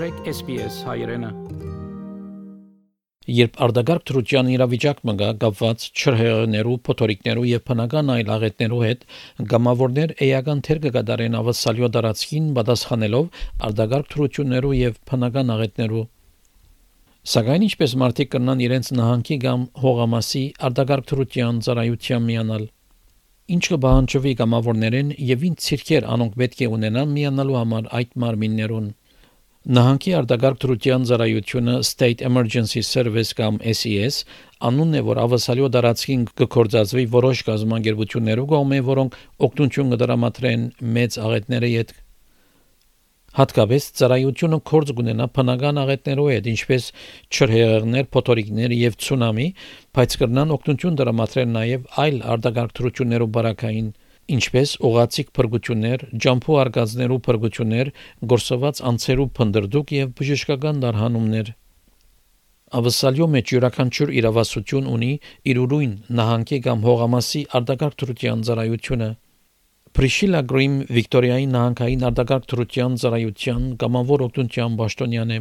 մտրեք SPS հայրենը։ Երբ արդագարգ թրության իրավիճակ մգա կապված չրհեղներու, փոթորիկներու եւ բնական այլ աղետներու հետ, գամավորներ էական թեր կգադարեն ավասալյո դարածքին պատասխանելով արդագարգ թրություններու եւ բնական աղետներու Սակայն ինչպես մարդիկ կնան իրենց նահանգի կամ հողամասի արդագարգ թրության ծառայության միանալ ինչ կբահանջվի կամավորներեն եւ ինչ ցիրքեր անոնք պետք է ունենան միանալու համար այդ մարմիններուն Նահանգի արտագարկ դրության ծառայությունը State Emergency Service կամ SES անունն է, որ ավասալյո դարածքին կկործածվի որոշ կազմակերպություններով կողմէ, որոնք օգնություն կդրամատրեն մեծ աղետների հետ Հատկապես ծառայությունը կորձ կունենա բնական աղետներով հետ, ինչպես չրհեղեղներ, փոթորիկներ եւ ցունամի, բայց կրնան օգնություն դրամատրեն նաեւ այլ արտագարկ դրություններով բարակային ինչպես օղացիկ փրկություններ, ջամփու արգածներու փրկություններ, գործված անցերու փնդրդուկ եւ բժշկական դարհանումներ։ Ավսալյո մեջ յուրաքանչյուր իրավասություն ունի իր ուրույն նահանգի կամ հողամասի արտակարգ թրության ծառայությունը։ Պրիշիլա Գրիմ Վիկտորիայի նահանգային արտակարգ թրության ծառայության կամավոր օգնության պաշտոնյան է։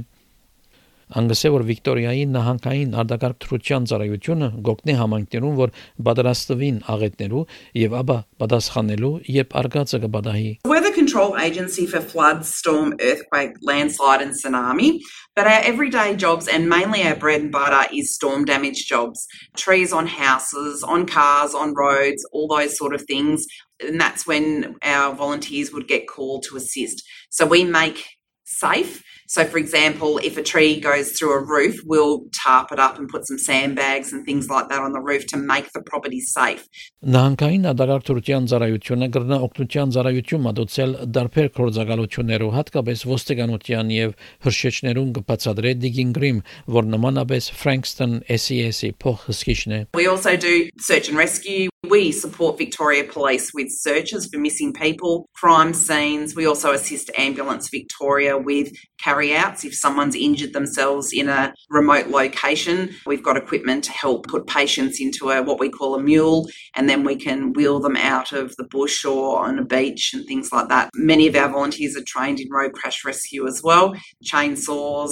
Անգսե որ Վիկտորիայի նահանգային արտակարգ թրության ծառայությունը գոգնե համայնքներուն որ պատրաստվին աղետներու եւ ապա պատասխանելու եւ արգածը կբադահի We're the control agency for flood, storm, earthquake, landslide and tsunami, but our everyday jobs and mainly our bread and butter is storm damage jobs. Trees on houses, on cars, on roads, all those sort of things. And that's when our volunteers would get called to assist. So we make safe So, for example, if a tree goes through a roof, we'll tarp it up and put some sandbags and things like that on the roof to make the property safe. Նահանգային ադարակտորության ծառայությունը գրնա օգնության ծառայություն մատուցել դարբեր կորձակալություններով հատկապես ոստիկանության եւ հրշեջներուն կբացադրե Digging Grim, որ նմանապես Frankston SES-ի փոխհսկիչն է։ We also do search and rescue We support Victoria Police with searches for missing people, crime scenes. We also assist Ambulance Victoria with carryouts if someone's injured themselves in a remote location. We've got equipment to help put patients into a what we call a mule and then we can wheel them out of the bush or on a beach and things like that. Many of our volunteers are trained in road crash rescue as well, chainsaws,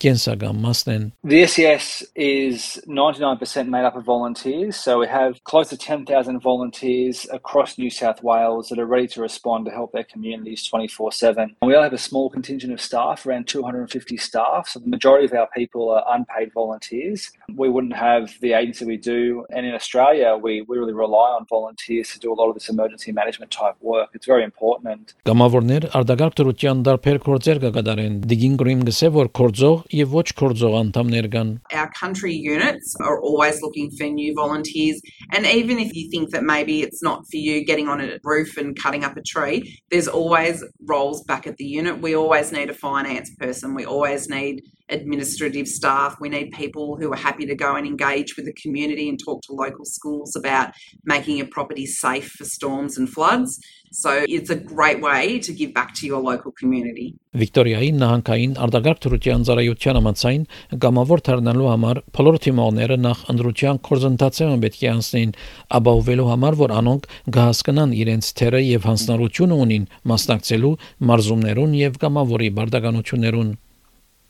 The SES is 99% made up of volunteers, so we have close to 10,000 volunteers across New South Wales that are ready to respond to help their communities 24 7. We only have a small contingent of staff, around 250 staff, so the majority of our people are unpaid volunteers. We wouldn't have the agency we do, and in Australia, we, we really rely on volunteers to do a lot of this emergency management type work. It's very important. Գամավորներ արտագարկ դրության դարբեր կորձեր կգադարեն դիգին գրիմ գսե որ կորձող եւ ոչ կորձող անդամներ կան Our country units are always looking for new volunteers and even if you think that maybe it's not for you getting on a roof and cutting up a tree there's always roles back at the unit we always need a finance person we always need administrative staff. We need people who are happy to go and engage with the community and talk to local schools about making a property safe for storms and floods. So it's a great way to give back to your local community. Վիկտորիայի նահանգային արտագարկ թրության ծառայության ամացային գամավոր դառնալու համար բոլոր թիմողները նախ ընդրության կորզընթացը պետք է անցնեն ապահովելու համար որ անոնք կհասկանան իրենց թերը եւ հանձնարարությունը ունին մասնակցելու մարզումներուն եւ գամավորի բարդականություններուն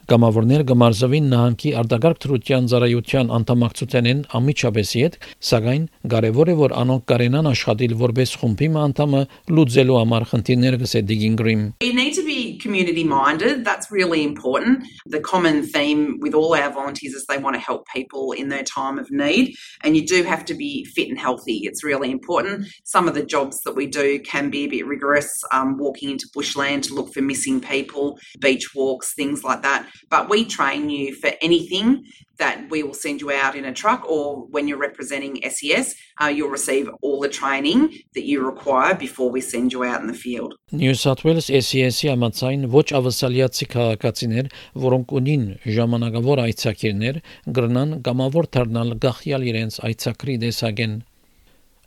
Կամավորներ կմարզվին նահանգի արտագարկ թրության ծառայության անդամակցութենեն ամիջապես հետ, սակայն կարևոր է որ անոնք կարենան աշխատել որպես խումբի անդամը լուծելու համար խնդիրներ գսե Digging Green. You need to be community minded. That's really important. The common theme with all our volunteers is they want to help people in their time of need and you do have to be fit and healthy. It's really important. Some of the jobs that we do can be a bit rigorous, um, walking into bushland to look for missing people, beach walks, things like that. But we train you for anything that we will send you out in a truck or when you're representing SES, uh, you'll receive all the training that you require before we send you out in the field. New South Wales SES-ի համաձայն ոչ ավասալիացի քաղաքացիներ, որոնք ունին ժամանակավոր այցակիրներ, գրնան կամավոր դառնալ գախյալ իրենց այցակրի դեսագեն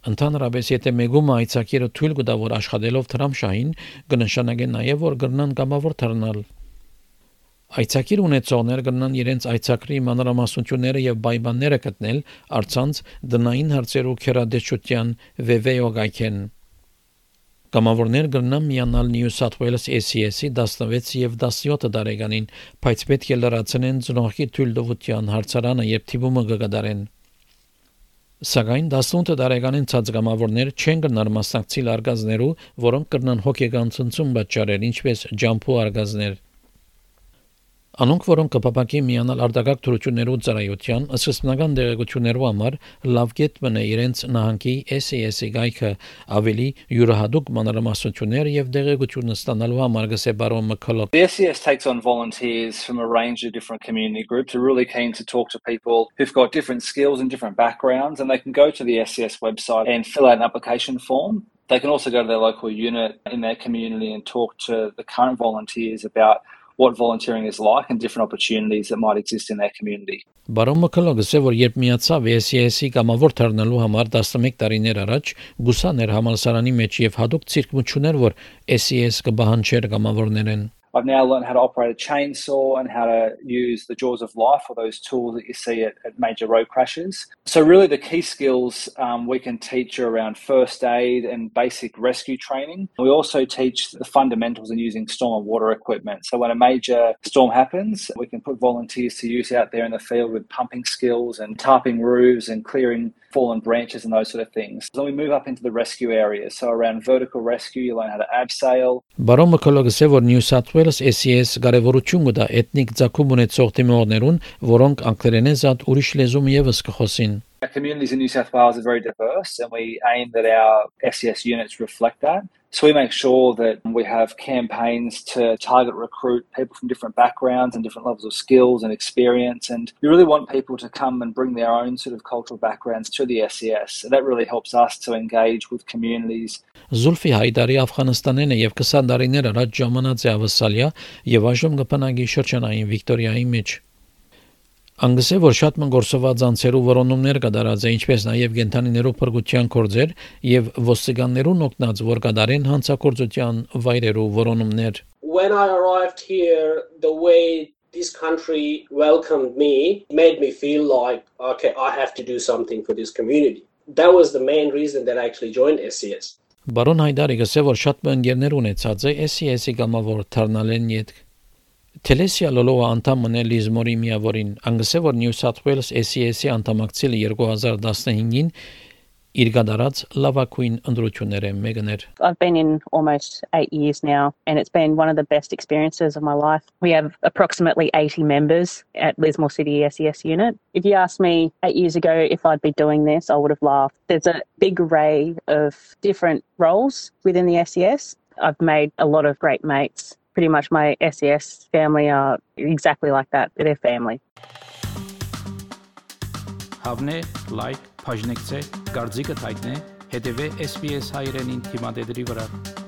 Ընդհանրապես եթե մեգում այցակիրը թույլ կտա որ աշխատելով Թրամշահին կնշանակի նաև որ գրնան կամավոր դառնալ Այցակիր ունեցողներ կգնան իրենց այցակրի մանրամասնությունները եւ պայմանները գտնել արցանց դնային հարցերու քերադեչության վեվեյոգայքեն Կամավորներ կգնան միանալ New South Wales SCS-ի 16 եւ 17 տարեկանին, բայց պետք է լրացնեն ծնողի թույլտվության հարցարանը եւ թիվումը կգադարեն։ Սակայն 18 տարեկանին ցածկամավորներ չեն գնար մասնակցել արգազներու, որոնք կրնան հոգեգան ցնցում պատճառել, ինչպես ջամփու արգազներ։ Անոնք, որոնք կփապակի միանալ արտակարգ թրություններու ծառայության, ըսկսնական դեղեցություններու համար լավ կետ մնե իրենց նահանգի SES-ի գայքը ավելի յուրահատուկ մանրամասնություններ եւ դեղեցություն ստանալու համար գսե բարոն մկլոկ The SES takes on volunteers from a range of different community groups. We're really keen to talk to people who've got different skills and different backgrounds and they can go to the SES website and fill out an application form. They can also go to their local unit in their community and talk to the current volunteers about what volunteering is like and different opportunities that might exist in their community. Բարոն Մկլոգը ասել որ երբ միացավ SCS-ի կամավոր դառնալու համար 11 տարիներ առաջ գուսաներ համալսարանի մեջ եւ հadoop ցիրկմություն էր որ SCS կբահանջեր կամավորներեն I've now learned how to operate a chainsaw and how to use the jaws of life or those tools that you see at, at major road crashes. So, really, the key skills um, we can teach are around first aid and basic rescue training. We also teach the fundamentals in using storm and water equipment. So, when a major storm happens, we can put volunteers to use out there in the field with pumping skills and tarping roofs and clearing fallen branches and those sort of things. Then we move up into the rescue areas. So, around vertical rescue, you learn how to abseil. New South Wales SES կարևորություն կտա էթնիկ ցակում ունեցող թիմողներուն, որոնք անգլերենեն զատ ուրիշ լեզու եւս կխոսին։ Our communities in New South Wales are very diverse, and we aim that our SES units reflect that. So we make sure that we have campaigns to target recruit people from different backgrounds and different levels of skills and experience. And we really want people to come and bring their own sort of cultural backgrounds to the SES. So that really helps us to engage with communities. Զուլֆի Հայդարի Աֆղանստանեն եւ 20 տարիներ առաջ ժամանած է ավսալիա եւ այժմ կփնագի շրջանային Վիկտորիայի մեջ Անգսե որ շատ ման գործված անցերու որոնումներ կդարած է ինչպես նաև գենթանիներով փրկության կորձեր եւ ոստիկաններուն օգնած որ կդարեն հանցակործության վայրերու որոնումներ When I arrived here the way this country welcomed me made me feel like okay I have to do something for this community. That was the main reason that I actually joined SCS Բարոն Հայդարի գսե որ շատ բնգերներ ունեցած է SCS-ի գամավոր թարնալեն յետք Թելեսիա լոլովա անդամն է Լիզմորի միավորին։ Անգսե որ Նյու Սաթ Ուելս SES-ի 2015-ին իր գդարած լավագույն ընդրությունները մեկներ I've been in almost 8 years now and it's been one of the best experiences of my life. We have approximately 80 members at Lismore City SES unit. If you asked me 8 years ago if I'd be doing this, I would have laughed. There's a big array of different roles within the SES. I've made a lot of great mates pretty much my SES family are exactly like that. They're family. Հավնե, լայք, բաժնեկցե, դարձիկը թայտնե, հետևե SPS հայրենին թիմադեդի վրա։